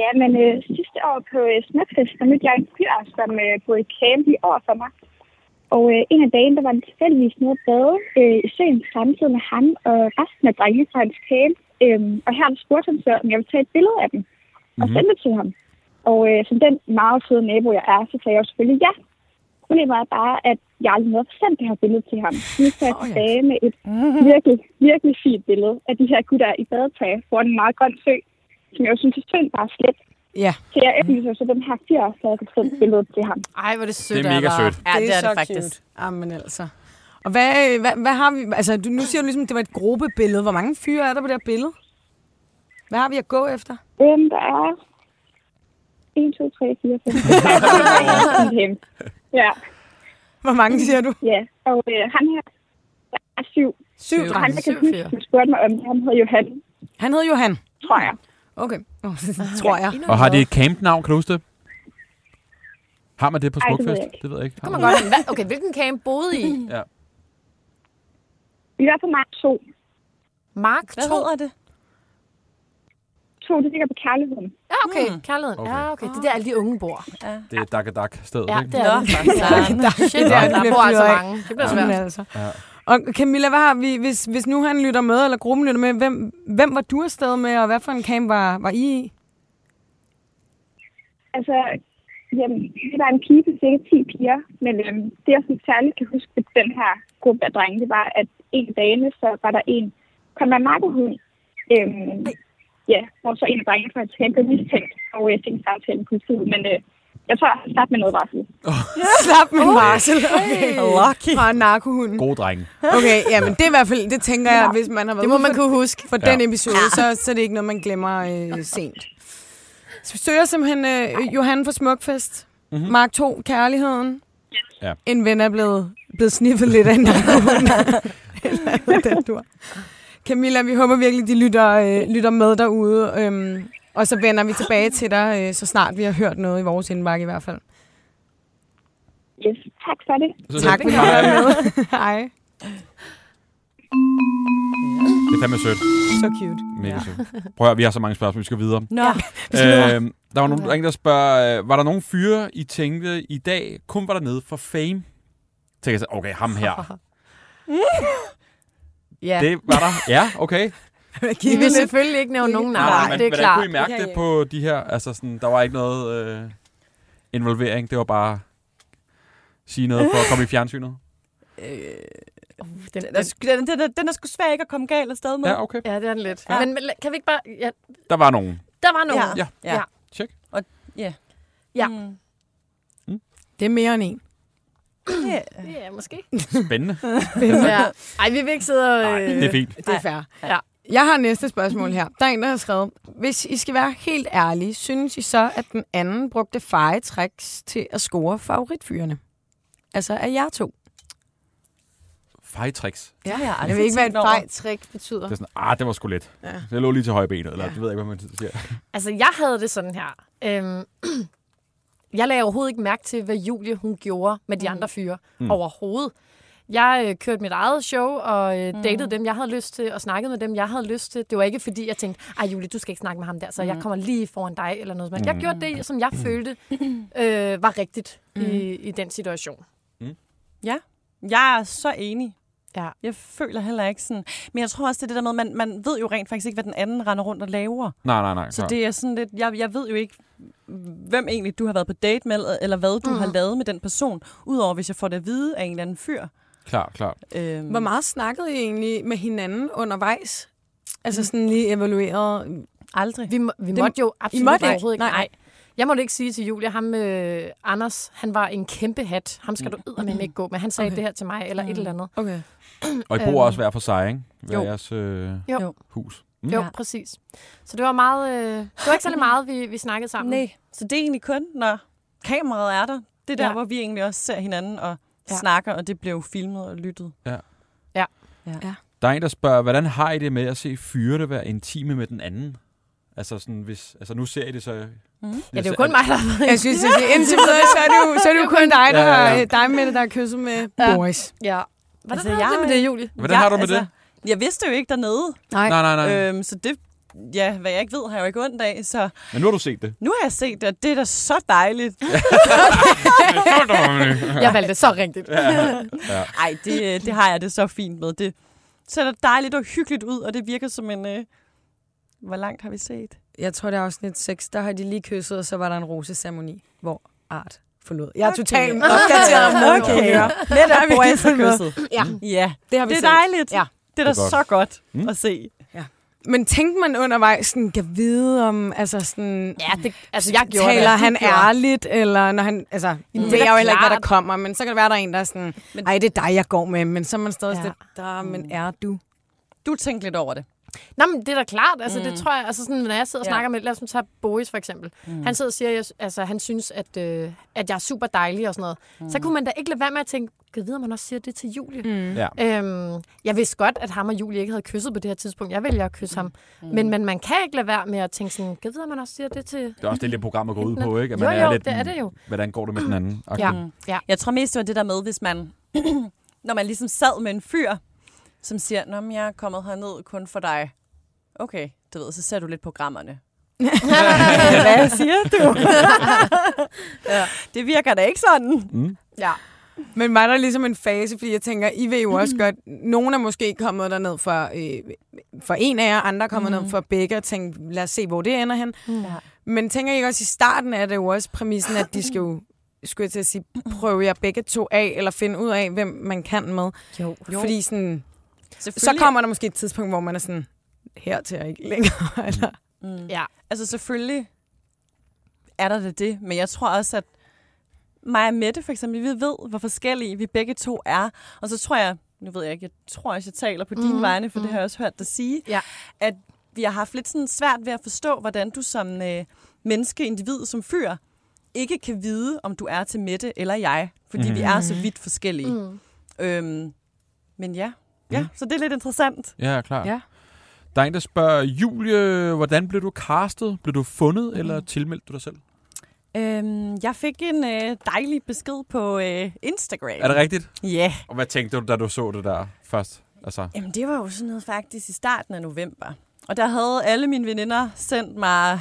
Ja, men øh, sidste år på øh, Snapfest, der mødte jeg en fyr, som øh, boede i camp lige over for mig. Og øh, en af dagen, der var det tilfældigvis nede at bade øh, i søen samtidig med ham og resten af drengene fra hans camp. Øhm, og her spurgte han så, om jeg ville tage et billede af dem og sende det til ham. Og øh, som den meget søde nabo, jeg er, så sagde jeg jo selvfølgelig ja. Problemet er bare, at jeg aldrig nåede at sende det her billede til ham. Nu står jeg tilbage med et virkelig, virkelig fint billede af de her gutter i badetøj foran en meget grøn sø, som jeg jo synes er synd bare slet. Ja, Så jeg efterlyser så den her fyr, så jeg kan sende billedet til ham. Ej, hvor er det sødt Det er mega sødt. Ja, det er det, så faktisk. Cute. Jamen altså. Og hvad, hvad, hvad har vi... Altså, du, nu siger du ligesom, at det var et gruppebillede. Hvor mange fyre er der på det her billede? Hvad har vi at gå efter? Øhm, der er 1, 2, 3, 4, 5. Dem. Ja, Hvor mange siger du? ja. Og øh, han her der er syv. Syv Og han, drenge. jeg kan Syv huske, fyre. han spurgte mig om det. Han hedder Johan, Han hed Johan. tror jeg. Okay. Oh, <laughs> tror jeg. Og har de et campnavn, kan du huske det? Har man det på Ej, det ved Smukfest? jeg ikke. Det ved jeg ikke. Kan man godt. Hvad- Okay, hvilken camp boede I? <laughs> Vi var på Mark 2. Mark Hvad 2? hedder det? 2, det ligger på kærligheden. Ja, okay. Kærligheden. Okay. Ja, okay. Det er der, alle de unge bor. Det er Dak Dak stedet, Ja, ikke? det er det. Ja. <laughs> Shit, Det er der, bor altså mange. Det bliver svært. altså. Ja. Og Camilla, hvad har vi, hvis, hvis nu han lytter med, eller gruppen lytter med, hvem, hvem var du afsted med, og hvad for en camp var, var I i? Altså, jamen, det var en pige på cirka 10 piger, men øhm, det, jeg sådan særligt kan huske ved den her gruppe af drenge, det var, at en af dagene, så var der en konfirmanderhund, øhm, ja, hvor så en af drengene camp blev mistænkt, og jeg fik en samtale med politiet, men øh, jeg tror, starter med noget varsel. Slap med Marcel. <laughs> Okay. Lucky. Fra narkohunden. Gode drenge. Okay, ja, men det er i hvert fald, det tænker jeg, hvis man har været Det må man kunne huske. for Ja. den episode, så, så er det ikke noget, man glemmer øh, sent. Så vi søger simpelthen øh, Johan fra Smukfest. Mm-hmm. Mark 2, Kærligheden. Ja. En ven er blevet, blevet sniffet lidt af en narkohund. <laughs> Eller den dur. Camilla, vi håber virkelig, de lytter, øh, lytter med derude. Øhm, og så vender vi tilbage til dig, øh, så snart vi har hørt noget i vores indbakke i hvert fald. Yes, tak for det. Så Tak, du var med. <laughs> Hej. Det er fandme sødt. Så cute. Mega sødt. Prøv at høre, vi har så mange spørgsmål, vi skal videre. Nå, Ja. <laughs> Øh, der var nogen, der, er en, der spørger, øh, var der nogen fyre, I tænkte i dag, kun var der nede for fame? Tænker jeg så, okay, ham her. <laughs> Ja. Det var der. Ja, okay. <laughs> Vi vil selvfølgelig ikke nævne nogen navn. men Det er hvordan klart. kunne I mærke det ja. på de her? Altså, sådan, der var ikke noget øh, involvering. Det var bare sige noget for at komme i fjernsynet. Den, den, den, den, er, den er sgu svær ikke at komme galt afsted med. Ja, okay. ja, det er den lidt. Ja. Men, men kan vi ikke bare... Ja, Der var nogen. der var nogen. Ja. Ja, ja. tjek. ja. Ja. Mm. Det er mere end en. ja. Ja, måske. Spændende. <laughs> ja. Ej, vi vil ikke sidde og... Nej, øh, det er fint. Det er fair. Ja. Jeg har næste spørgsmål her. Der er en, der har skrevet, hvis I skal være helt ærlige, synes I så, at den anden brugte fejetræks til at score favoritfyrene? Altså af jer to. Fejtricks. Det har jeg Jeg ved ikke, hvad et fejtræk betyder. Det er sådan, ah, det var sgu let. Ja. Det lå lige til højre benet, eller det ved jeg ikke, hvad man siger. <laughs> Altså, jeg havde det sådan her. Øhm, <clears throat> jeg lagde overhovedet ikke mærke til, hvad Julie hun gjorde med de Mm. andre fyre. Mm. Overhovedet. Jeg øh, kørte mit eget show og øh, Mm. datede dem, jeg havde lyst til, og snakkede med dem, jeg havde lyst til. Det var ikke fordi, jeg tænkte, ej Julie, du skal ikke snakke med ham der, så Mm. jeg kommer lige foran dig, eller noget. Men jeg Mm. gjorde det, som jeg følte <clears throat> øh, var rigtigt mm. i, i den situation. Jeg er så enig. Ja. Jeg føler heller ikke sådan... Men jeg tror også, det er det der med, man, man ved jo rent faktisk ikke, hvad den anden render rundt og laver. Nej, nej, nej. Så klar. det er sådan lidt... Jeg, jeg ved jo ikke, hvem egentlig du har været på date med, eller hvad du mm. Mm. har lavet med den person, udover hvis jeg får det at vide af en eller anden fyr. Klar, klar. Øhm, Hvor meget snakkede I egentlig med hinanden undervejs? Altså sådan lige evalueret. Aldrig. Vi, må, vi Det- måtte jo absolut måtte ikke? overhovedet ikke. Nej. Nej. Jeg måtte ikke sige til Julia, ham øh, Anders, han var en kæmpe hat. Ham skal du eddermame ikke gå med. Han sagde Okay. det her til mig, eller mm. et eller andet. Okay. Og I bor Øhm, også hver for sig, ikke? Hver jo. jeres øh, Jo. Hus. Mm. Jo, ja. præcis. Så det var meget, øh, det var ikke særlig <laughs> meget, vi, vi snakkede sammen. Nej, så det er egentlig kun, når kameraet er der. Det er der, Ja. hvor vi egentlig også ser hinanden og ja. Ja. snakker, og det bliver jo filmet og lyttet. Der er en, der spørger, hvordan har I det med at se fyrene være intime med den anden? Altså, sådan, hvis, altså nu ser I det så... Mm. Ja, det er jo kun mig, der har Jeg synes, at indtil videre, så er det jo, så er det jo kun dig, der Ja, ja, har, ja. dig med det, der har kysset med Ja. boys. Ja. Hvordan Altså, altså, har jeg- du det med det, Julie? Hvordan har du med det? Jeg vidste jo ikke dernede, Nej. Nej, nej, nej. øhm, så det, ja, hvad jeg ikke ved, har jeg jo ikke ondt af. Så Men nu har du set det. nu har jeg set det, og det er da så dejligt. <laughs> Jeg valgte så rigtigt. Ej, det, øh, det har jeg det så fint med. Det ser da dejligt og hyggeligt ud, og det virker som en... Øh, hvor langt har vi set? Jeg tror, det er afsnit 6, der har de lige kysset, og så var der en roseceremoni, hvor Art forlod. Jeg er Okay. totalt opdateret om noget, kan jeg høre. Netop helt har med. kysset. Ja, Ja, det har vi det er set. dejligt. Ja. Det er da er så godt Mm. at se. Men tænkte man undervejs, sådan, kan vide om, altså sådan, Ja, det, altså jeg gjorde taler det. han gjorde. ærligt, eller når han, altså, nu det ved er jo heller ikke, hvad der kommer, men så kan det være, der er en, der er sådan, Men- ej, det er dig, jeg går med, men så er man stadig Ja. lidt, der, men er du? Du tænkte lidt over det. Nå, men det er da klart. Altså, Mm. mm. det tror jeg, altså sådan, når jeg sidder og Ja. snakker med, lad os tage Boris for eksempel. Mm. Han sidder og siger, at jeg, altså, han synes, at, øh, at jeg er super dejlig og sådan noget. Mm. Så kunne man da ikke lade være med at tænke, kan vide, om man også siger det til Julie? Mm. Ja. Øhm, jeg vidste godt, at ham og Julie ikke havde kysset på det her tidspunkt. Jeg vælger at kysse ham. Mm. Men, men man kan ikke lade være med at tænke sådan, kan vide, om man også siger det til... Det er også det, det programmet går ud på, ikke? At Jo, man er jo, lidt, det er det jo. Hvordan går det med den anden? Ja. Mm. Ja. Jeg tror mest, det var det der med, hvis man, <clears throat> når man ligesom sad med en fyr, som siger, Nå, men jeg er kommet herned kun for dig. Okay, du ved, så ser du lidt programmerne. <laughs> Hvad siger du? <laughs> ja. Det virker da ikke sådan. Mm. Ja. Men var der ligesom en fase, fordi jeg tænker, I ved jo også godt, nogen er måske kommet derned for, øh, for en af jer, andre er kommet mm. ned for begge, og tænkt, lad os se, hvor det ender hen. Mm. Men tænker I ikke også, i starten er det jo også præmissen, at de skal jo, skulle jeg til at sige, prøve jer begge to af, eller finde ud af, hvem man kan med. Jo. jo. Fordi sådan, så kommer der måske et tidspunkt, hvor man er sådan, her til og ikke længere. <laughs> Eller? Mm. Ja. Altså selvfølgelig er der det det, men jeg tror også, at mig og Mette for eksempel, vi ved, hvor forskellige vi begge to er. Og så tror jeg, nu ved jeg ikke, jeg tror også, jeg taler på dine Mhm, vegne, for det mhm. har jeg også hørt dig sige, Ja. at vi har haft lidt sådan svært ved at forstå, hvordan du som øh, menneske, individ, som fyr, ikke kan vide, om du er til Mette eller jeg, fordi Mhm. vi er så vidt forskellige. Mm. Øhm, men ja, ja Mhm. så det er lidt interessant. Ja, klar. Ja. Der er en, der spørger, Julie, hvordan blev du castet? Blev du fundet, eller tilmeldte du dig selv? Øhm, jeg fik en øh, dejlig besked på øh, Instagram. Er det rigtigt? Ja. Og hvad tænkte du, da du så det der først? Altså, Jamen, det var jo sådan noget faktisk i starten af november. Og der havde alle mine veninder sendt mig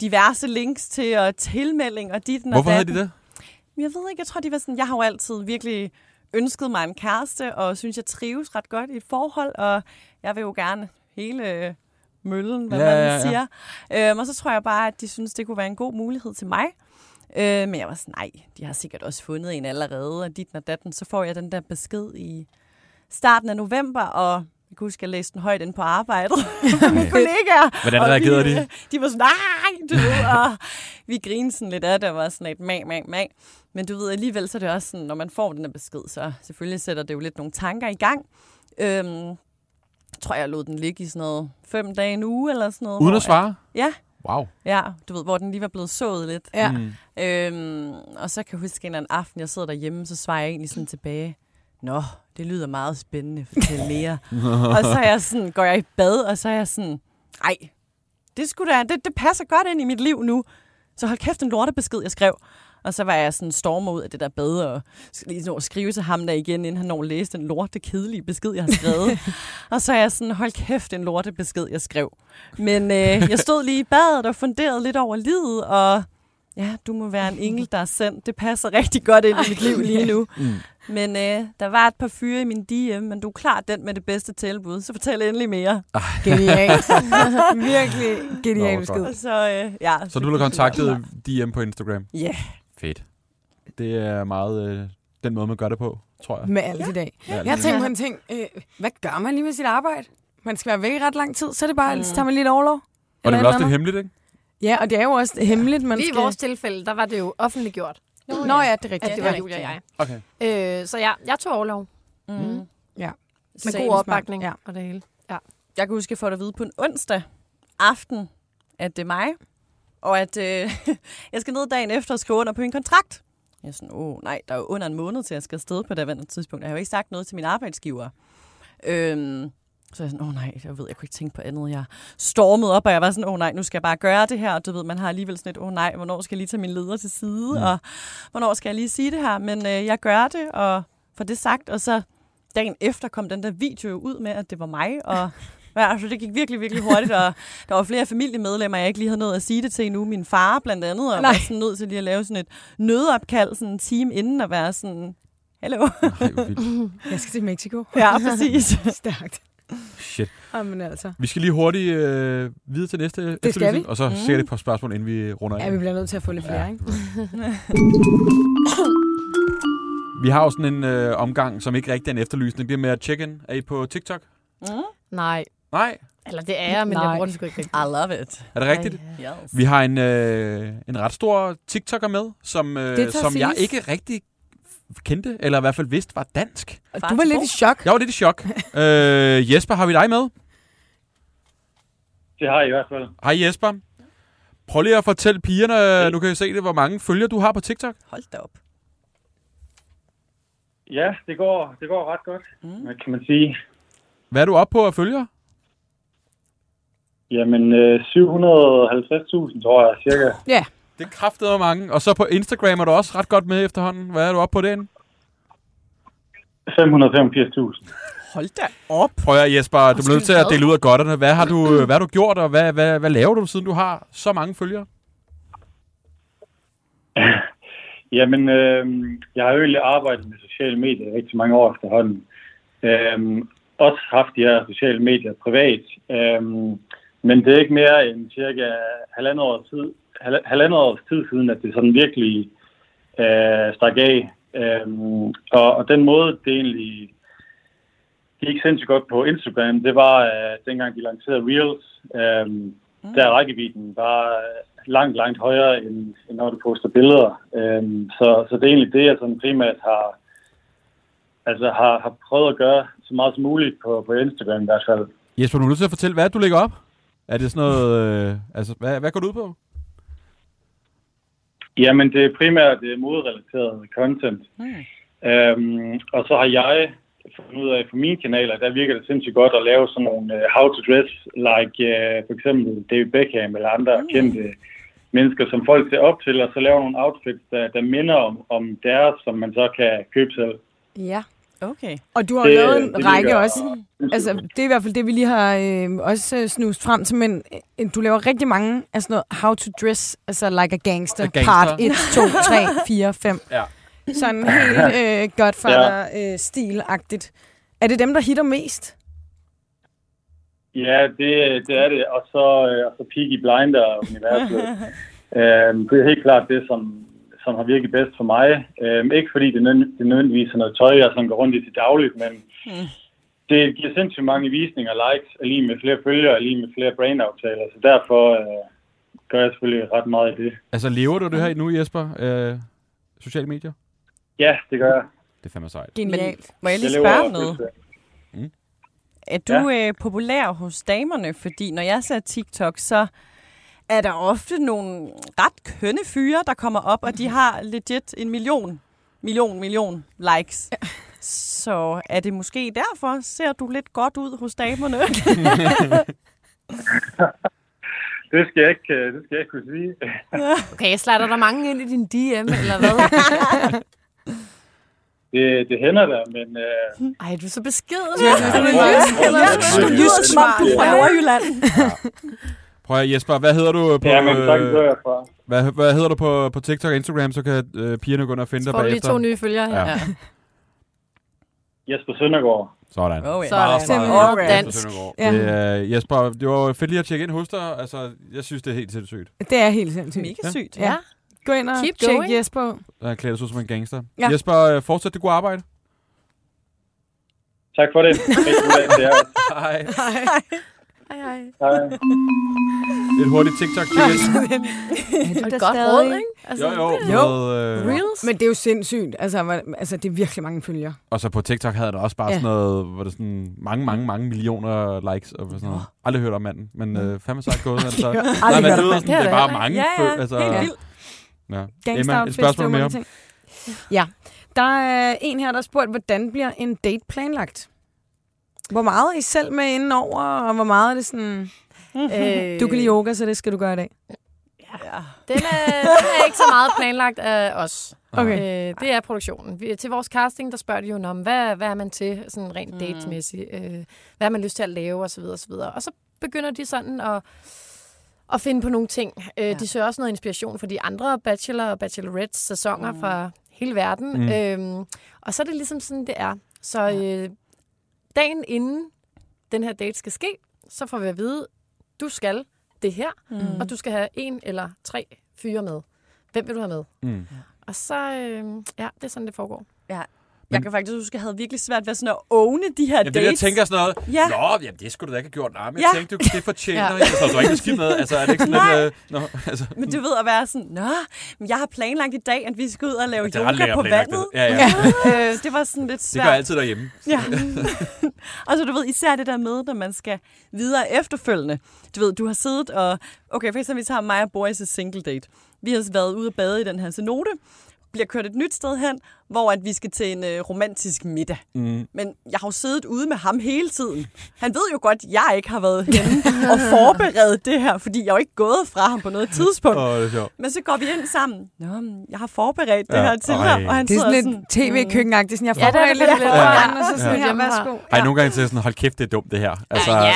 diverse links til og tilmelding og dit og hvorfor havde de det? Jeg ved ikke, jeg tror, de var sådan, jeg har jo altid virkelig ønsket mig en kæreste, og synes, jeg trives ret godt i et forhold, og jeg vil jo gerne hele øh, møllen, hvad Ja, man ja, ja. siger. Øhm, og så tror jeg bare, at de synes, det kunne være en god mulighed til mig. Øh, men jeg var sådan, nej, de har sikkert også fundet en allerede, og dit og datten. Så får jeg den der besked i starten af november, og jeg kan huske, at jeg læste den højt ind på arbejdet. <laughs> <laughs> Mine kollegaer. Hvordan reagerede de? øh, De var sådan, nej, du ved, og vi grinede sådan lidt af det, og var sådan et mag, mag, mag. Men du ved, alligevel så er det også sådan, når man får den her besked, så selvfølgelig sætter det jo lidt nogle tanker i gang. Øhm, jeg tror, jeg lod den ligge i sådan noget fem dage en uge, eller sådan noget. Uden at svare? Ja. Wow. Ja, du ved, hvor den lige var blevet sået lidt. Ja. Mm. Øhm, og så kan jeg huske en eller anden aften, jeg sidder derhjemme, så svarer jeg egentlig sådan tilbage. Nå, det lyder meget spændende. Fortæl mere. <laughs> og så er jeg sådan, går jeg i bad, og så er jeg sådan, ej, det, skulle da, det, det passer godt ind i mit liv nu. Så hold kæft en lortebesked, jeg skrev. Og så var jeg sådan stormer ud af det der bad, og lige nå at skrive til ham der igen, inden han når at læse den lorte, kedelige besked, jeg har skrevet. <laughs> og så er jeg sådan, hold kæft, en lorte besked, jeg skrev. Men øh, jeg stod lige i badet og funderede lidt over livet, og ja, du må være en engel, der er sendt. Det passer rigtig godt ind i mit liv lige nu. Mm. Men øh, der var et par fyre i min DM, men du er klart den med det bedste tilbud, så fortæl endelig mere. <laughs> Genialt. <laughs> Virkelig genial Nå, besked. så, øh, ja, Så du har kontaktet DM på Instagram? Ja. Yeah. Fedt. Det er meget øh, den måde, man gør det på, tror jeg. Med alt i dag. Ja, Jeg har tænkt på en ting. Øh, hvad gør man lige med sit arbejde? Man skal være væk i ret lang tid, så er det bare, mm. så tager man lidt overlov. Og det er vel også lidt hemmeligt, ikke? Ja, og det er jo også hemmeligt, man Lige i skal... vores tilfælde, der var det jo offentliggjort, Nå ja, det er rigtigt. at det var Julia og jeg. Okay. Øh, så ja, jeg tog overlov. Mm. Ja. Med god opbakning Ja. og det hele. Jeg kan huske, at jeg får det at vide på en onsdag aften, at det er mig, og at øh, <laughs> jeg skal ned dagen efter og skrive under på en kontrakt. Jeg er sådan, åh oh, nej, der er jo under en måned til, at jeg skal afsted på det andet tidspunkt. Jeg har jo ikke sagt noget til min arbejdsgiver. Øhm, så jeg sådan, åh oh, nej, jeg ved, jeg kunne ikke tænke på andet. Jeg stormede op, og jeg var sådan, åh oh, nej, nu skal jeg bare gøre det her. Og du ved, man har alligevel sådan et, åh oh, nej, hvornår skal jeg lige tage min leder til side? Mm. Og hvornår skal jeg lige sige det her? Men øh, jeg gør det, og får det sagt. Og så dagen efter kom den der video ud med, at det var mig, og <laughs> Ja, altså det gik virkelig, virkelig hurtigt, og der var flere familiemedlemmer, jeg ikke lige havde nået at sige det til endnu. Min far blandt andet, og Nej. var sådan nødt til lige at lave sådan et nødopkald sådan en time inden og være sådan, hallo. <laughs> Jeg skal til Mexico. ja, præcis. <laughs> Stærkt. Shit. Jamen altså. Vi skal lige hurtigt øh, videre til næste skal efterlysning, vi. Og så ser det et par spørgsmål, inden vi runder af. Ja, vi bliver nødt til at få lidt flere, Ja. ikke? <coughs> Vi har jo sådan en øh, omgang, som ikke rigtig er en efterlysning. Det er med at check-in. Er I på TikTok? Nej. Nej. Eller det er jeg, men Nej. jeg bruger det sgu ikke rigtigt. I love it. Er det rigtigt? Ja, Yes. Vi har en, øh, en ret stor TikToker med, som, øh, Det som jeg ikke rigtig kendte, eller i hvert fald vidste var dansk. Du var lidt i chok. Jeg var lidt i chok. <laughs> øh, Jesper, har vi dig med? Det har jeg i hvert fald. Hej Jesper. Prøv lige at fortælle pigerne, nu kan jeg se det, hvor mange følger du har på TikTok. Hold da op. Ja, det går, det går ret godt, mm. hvad kan man sige. Hvad er du oppe på at følge? Jamen, øh, 750.000 tror jeg cirka. Ja. Det kraftet mange. Og så på Instagram er du også ret godt med efterhånden. Hvad er du oppe på den? 585.000. Hold da op. Prøv at Jesper, du er Undskyld, nødt til at dele ud af godterne. Hvad har du, <clears throat> hvad har du gjort, og hvad, hvad, hvad laver du, siden du har så mange følgere? <laughs> Jamen, øh, jeg har jo egentlig arbejdet med sociale medier i rigtig mange år efterhånden. Øh, også haft de her sociale medier privat. Øh, men det er ikke mere end cirka halvandet års tid, halvandet års tid siden, at det sådan virkelig øh, stak af. Øh, og, og den måde, det egentlig gik sindssygt godt på Instagram, det var øh, dengang de lancerede Reels. Øh, mm. Der er rækkevidden bare langt, langt højere, end, end når du poster billeder. Øhm, så, så det er egentlig det, jeg sådan primært har, altså har, har prøvet at gøre så meget som muligt på, på Instagram i hvert fald. Jesper, du er nødt til at fortælle, hvad er du lægger op? Er det sådan noget... Øh, altså, hvad, hvad går du ud på? Jamen, det er primært det er content. Mm. Øhm, og så har jeg fundet ud af for mine kanaler, der virker det sindssygt godt at lave sådan nogle uh, how to dress, like uh, for eksempel David Beckham eller andre mm. kendte mennesker, som folk ser op til, og så lave nogle outfits, der, der minder om, om deres, som man så kan købe selv. Ja. Okay. Og du har Det- lavet en det række ligger- også. Altså, det er i hvert fald det, vi lige har øh, også øh, snust frem til, men øh, du laver rigtig mange af sådan noget how to dress, altså like a gangster, A gangster. part 1, 2, 3, 4, 5. Ja. Sådan helt øh, Godfather-stil-agtigt. Er det dem, der hitter mest? Ja, det, det er det. Og så, øh, og så Peaky Blinder-universet. <laughs> øhm, det er helt klart det, som, som har virket bedst for mig. Øhm, ikke fordi det, nød, det nødvendigvis er noget tøj, jeg sådan går rundt i til dagligt, men Mm. det giver sindssygt mange visninger og likes, og lige med flere følgere, og lige med flere brandaftaler. Så derfor øh, gør jeg selvfølgelig ret meget i det. Altså, lever du det her nu, Jesper? Øh, sociale medier? Ja, det gør jeg. Det er fandme sejt. Genialt. Må jeg lige jeg spørge noget? lidt, Er du øh, populær hos damerne? Fordi når jeg ser TikTok, så er der ofte nogle ret kønne fyre, der kommer op, og de har legit en million, million, million likes. Så er det måske derfor, ser du lidt godt ud hos damerne? <laughs> det skal jeg ikke, øh, det skal jeg ikke kunne sige. <laughs> Okay, jeg slatter der mange ind i din DM, eller hvad? <laughs> Det, det hænder der, men øh, Ej, du er så beskeden. Ja, Ja, ja, ja, ja. Som om, du er fra Ja. Nordjylland. Prøv at, Jesper, hvad hedder du på, ja, men tak øh, herfra. hvad, hvad hedder du på, på TikTok og Instagram, så kan øh, pigerne gå ind og finde dig får du lige bagefter. to nye følgere her. Ja. Ja. <laughs> Jesper Søndergaard. Sådan. Oh, ja. Sådan. Meget, meget, Sådan. meget Dansk. Søndergaard. Ja. Det, øh, Jesper, det var fedt lige at tjekke ind hos dig. Altså, jeg synes, det er helt sindssygt. Det er helt sindssygt. Mega sygt. Ja. Gå ind og Keep tjek going. Jesper. Der klæder sig ud som en gangster. Ja. Jesper, øh, fortsæt det gode arbejde. Tak for det. Jer. <laughs> Hej. Hej, hej. Hej. Et hurtigt TikTok-tjek. Og et godt råd, ikke? Altså, jo, jo. Jo. Med, øh, Reels? Men det er jo sindssygt. Altså, hvor- altså det er virkelig mange følgere. og så på TikTok havde der også bare Ja. sådan noget, hvor der sådan mange, mange, mange millioner likes og sådan noget. Aldrig hørt om manden, men øh, fandme sejt gået. <laughs> Altså. Nej, men det, er manden. sådan, det er Det er bare det. mange. Ja, ja. altså, Helt vildt. Ja. Emma, et spørgsmål mere. Ting. Ja. Der er en her, der har spurgt, hvordan bliver en date planlagt? Hvor meget er I selv med inden over, og hvor meget er det sådan, Øh, du kan lide yoga, så det skal du gøre i dag? Ja. Den er, den er ikke så meget planlagt af os. Okay. Øh, det er produktionen. Vi, til vores casting, der spørger de jo om, hvad, hvad er man til, sådan rent Mm. datesmæssigt? Øh, hvad har man lyst til at lave, osv. osv. Og så begynder de sådan at, at finde på nogle ting. Øh, Ja. De søger også noget inspiration for de andre Bachelor og Bachelorette sæsoner Mm. fra hele verden. Mm. Øhm, og så er det ligesom sådan, det er. Så øh, dagen inden den her date skal ske, så får vi at vide, du skal det her, Mm. og du skal have en eller tre fyre med. Hvem vil du have med? Mm. Og så, øh, ja, det er sådan, det foregår. Jeg kan faktisk huske, at jeg havde virkelig svært ved sådan at åne de her Ja, det er det, dates. jeg tænker sådan noget. Ja. Nå, jamen, det skulle du da ikke have gjort. Nej, men Ja. jeg tænkte, du, det fortjener. Ja. ja. Altså, du har ikke skidt med. Altså, er det ikke sådan lidt... Øh, nå, altså, Men du ved at være sådan, nå, men jeg har planlagt i dag, at vi skal ud og lave det ret yoga på vandet. det. Ja, ja. øh, det var sådan lidt <laughs> Det svært. gør jeg altid derhjemme. Ja. <laughs> og så du ved, især det der med, når man skal videre efterfølgende. Du ved, du har siddet og... Okay, for eksempel, vi tager mig og Boris' single date. Vi har været ude og bade i den her cenote, bliver kørt et nyt sted hen, hvor at vi skal til en øh, romantisk middag. Mm. Men jeg har jo siddet ude med ham hele tiden. Han ved jo godt, at jeg ikke har været henne <laughs> og forberedt det her, fordi jeg er jo ikke gået fra ham på noget tidspunkt. Åh, det er. Men så går vi ind sammen. Nå, jeg har forberedt det Ja, her til ej. dig. Og han Det er sådan lidt tv-køkkenagtigt. Sådan, jeg Ja, det er forberedt det lidt lidt. på Ja. ja. og så sådan Ja. her, Hjemmefra. værsgo. Ej, nogle gange siger jeg sådan, hold kæft, det er dumt det her. Altså, ja,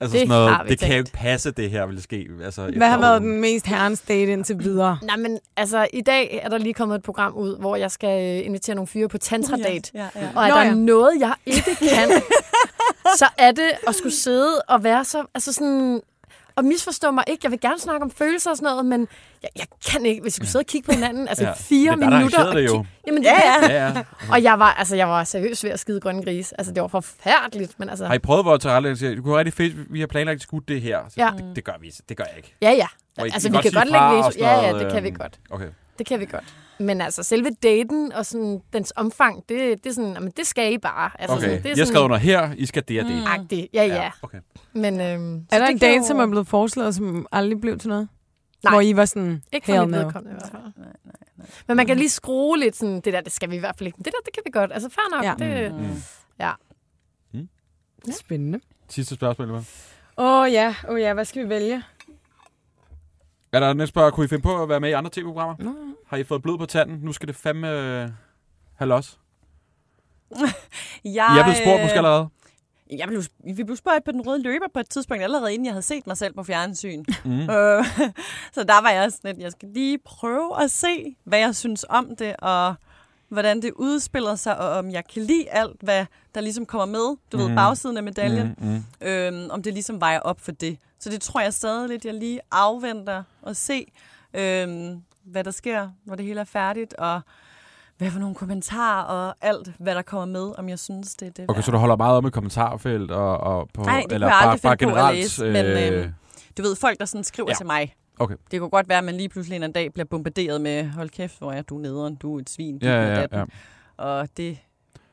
altså det sådan noget, har vi det kan jo tænkt. ikke passe, det her vil ske. Altså, Hvad har været den mest herrens date indtil videre? Nej, men altså, i dag er der lige kommet et program ud, hvor jeg skal øh, invitere nogle fyre på tantra-date. Ja, ja. Og er Nå, der ja. noget, jeg ikke kan, <laughs> så er det at skulle sidde og være så... Altså sådan, og misforstå mig ikke. Jeg vil gerne snakke om følelser og sådan noget, men jeg, jeg kan ikke, hvis vi skulle sidde og kigge på hinanden, altså Ja. fire Det er der minutter. det og jo. kig- Jamen, det Ja, er det. Ja, ja. Og jeg var, altså, jeg var seriøst ved at skide grønne gris. Altså, det var forfærdeligt, men altså... Har I prøvet, hvor til siger, du kunne rigtig fedt, vi har planlagt, at skulle det her. Så, Ja. det, det, gør vi, det gør jeg ikke. Ja, ja. I Altså, kan vi kan godt lægge Ja, ja, det kan vi øhm, godt. Okay. Det kan vi godt. Men altså, selve daten og sådan, dens omfang, det, det er sådan, jamen, det skal I bare. Altså, Okay, sådan, det er jeg skrev under her, I skal det og det. Agtigt. Ja, ja. Okay. Men, øhm, Er der en det kan date, jo- som er blevet foreslået, som aldrig blev til noget? Nej. Hvor I var sådan, Ikke for hell mit no. vedkommende i hvert fald. Men man kan lige skrue lidt sådan, det der, det skal vi i hvert fald ikke. Men Det der, det kan vi godt. Altså, fair nok. Ja. Det, Mm. ja. Spændende. Sidste spørgsmål, eller hvad? Åh oh, ja, åh oh, ja, hvad skal vi vælge? Er der næste spørg, kunne I finde på at være med i andre tv-programmer? Nå. Har I fået blod på tanden? Nu skal det fandme øh, have los. <laughs> Jeg, I er blevet spurgt måske allerede? Jeg blev, vi blev spurgt på den røde løber på et tidspunkt, allerede inden jeg havde set mig selv på fjernsyn. Mm. <laughs> Øh, så der var jeg sådan lidt, jeg skal lige prøve at se, hvad jeg synes om det, og hvordan det udspiller sig, og om jeg kan lide alt, hvad der ligesom kommer med. Du mm. ved, bagsiden af medaljen. Mm, mm. Øhm, om det ligesom vejer op for det. Så det tror jeg stadig lidt, jeg lige afventer og se, øhm, hvad der sker, når det hele er færdigt, og hvad for nogle kommentarer og alt, hvad der kommer med, om jeg synes, det er det Okay, værd. så du holder meget om i kommentarfelt og, og på, Nej, det eller jeg bare, bare at generelt? læse, men, øhm, Du ved, folk, der sådan skriver Ja. ja. til mig. Okay. Det kunne godt være, at man lige pludselig en dag bliver bombarderet med, hold kæft, hvor er du nederen, du er et svin, du ja, ja, datten. ja. Og det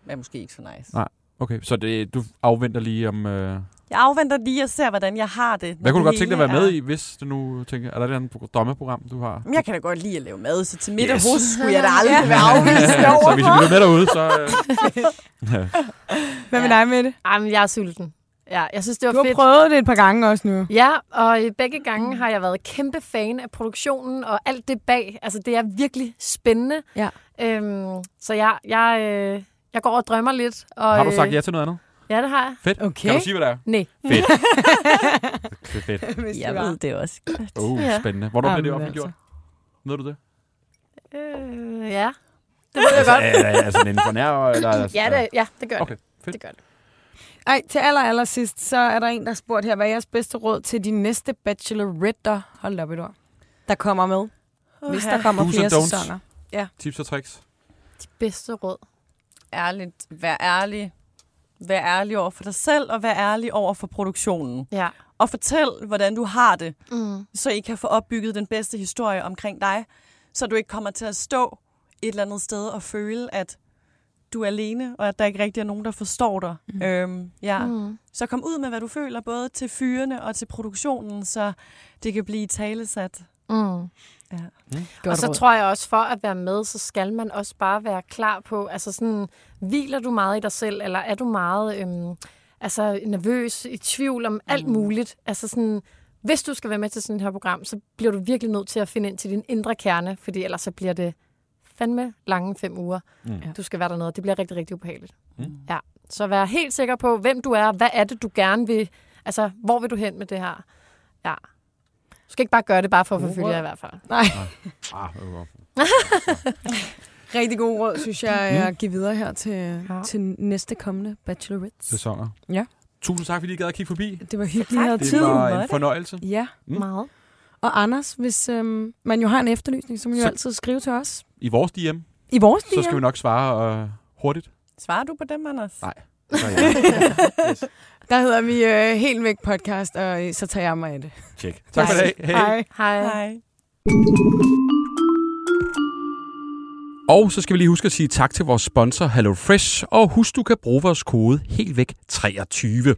er måske ikke så nice. Nej. Okay, så det, du afventer lige om... Øh... Jeg afventer lige og ser, hvordan jeg har det. Hvad kunne du godt tænke dig at være med hele i, hvis du nu tænker... Er der et andet drømmeprogram, du har? Men Jeg kan da godt lide at lave mad, så til middag Yes. hos skulle jeg da <laughs> aldrig <laughs> være afvist så hvis I bliver med derude, så... Øh... <laughs> Hvad med Ja. dig med det? Ej, men jeg er sulten. Ja, jeg synes, det var Du har fedt. prøvet det et par gange også nu. Ja, og begge gange har jeg været kæmpe fan af produktionen og alt det bag. Altså, det er virkelig spændende. Ja. Øhm, så jeg, jeg, øh, jeg går og drømmer lidt. Og, Har du sagt øh, ja til noget andet? Ja, det har jeg. Fedt. Okay. Kan du sige, hvad det er? Nej. Fedt. <laughs> det er fedt. Hvis Jeg det ved det også godt. Oh, Ja. spændende. Hvornår bliver det Jamen, offentliggjort? Ved du det? Øh, ja, det ved jeg godt. Altså, er, er sådan inden for nær? Eller, Ja, det, ja, det gør Okay, det. fedt. Det gør det. Ej, til aller, aller sidst, så er der en, der har spurgt her, hvad er jeres bedste råd til de næste bacheloretter, hold op et ord, der kommer med, hvis der kommer Do's flere sæsoner. Tips og tricks. De bedste råd. Ærligt, vær ærlig. Vær ærlig over for dig selv, og vær ærlig over for produktionen. Ja. Og fortæl, hvordan du har det, Mm. så I kan få opbygget den bedste historie omkring dig, så du ikke kommer til at stå et eller andet sted og føle, at du er alene, og at der ikke rigtig er nogen, der forstår dig. Mm. Øhm, ja. Mm. Så kom ud med, hvad du føler, både til fyrene og til produktionen, så det kan blive talesat. Mm. Godt og så råd. tror jeg også, for at være med, så skal man også bare være klar på, altså sådan, hviler du meget i dig selv, eller er du meget øhm, altså nervøs, i tvivl om alt muligt? Altså sådan, hvis du skal være med til sådan et her program, så bliver du virkelig nødt til at finde ind til din indre kerne, fordi ellers så bliver det fandme lange fem uger. Mm. Du skal være dernede, det bliver rigtig, rigtig ubehageligt. Mm. Ja, så vær helt sikker på, hvem du er, hvad er det, du gerne vil, altså hvor vil du hen med det her? Ja. Du skal ikke bare gøre det bare for at forfølge jer i hvert fald. Nej, Ah, <laughs> rigtig god råd, synes jeg, Mm. at give videre her til, Ja. til næste kommende bachelorette. sæsoner. Ja. Tusind tak, fordi I gad at kigge forbi. Det var hyggeligt, at Det tid. var en fornøjelse. Ja, Mm. Meget. og Anders, hvis øhm, man jo har en efterlysning, så må man jo Så- altid skrive til os. I vores DM, I vores så skal vi nok svare øh, hurtigt. Svarer du på dem, Anders? Nej. Så, <laughs> yes. Der hedder vi øh, Helt Væk Podcast, og øh, så tager jeg mig af det. Tjek. Tak for i dag. Hej. Hej. Hej. Hej. Og så skal vi lige huske at sige tak til vores sponsor HelloFresh, og husk, du kan bruge vores kode helt væk 23.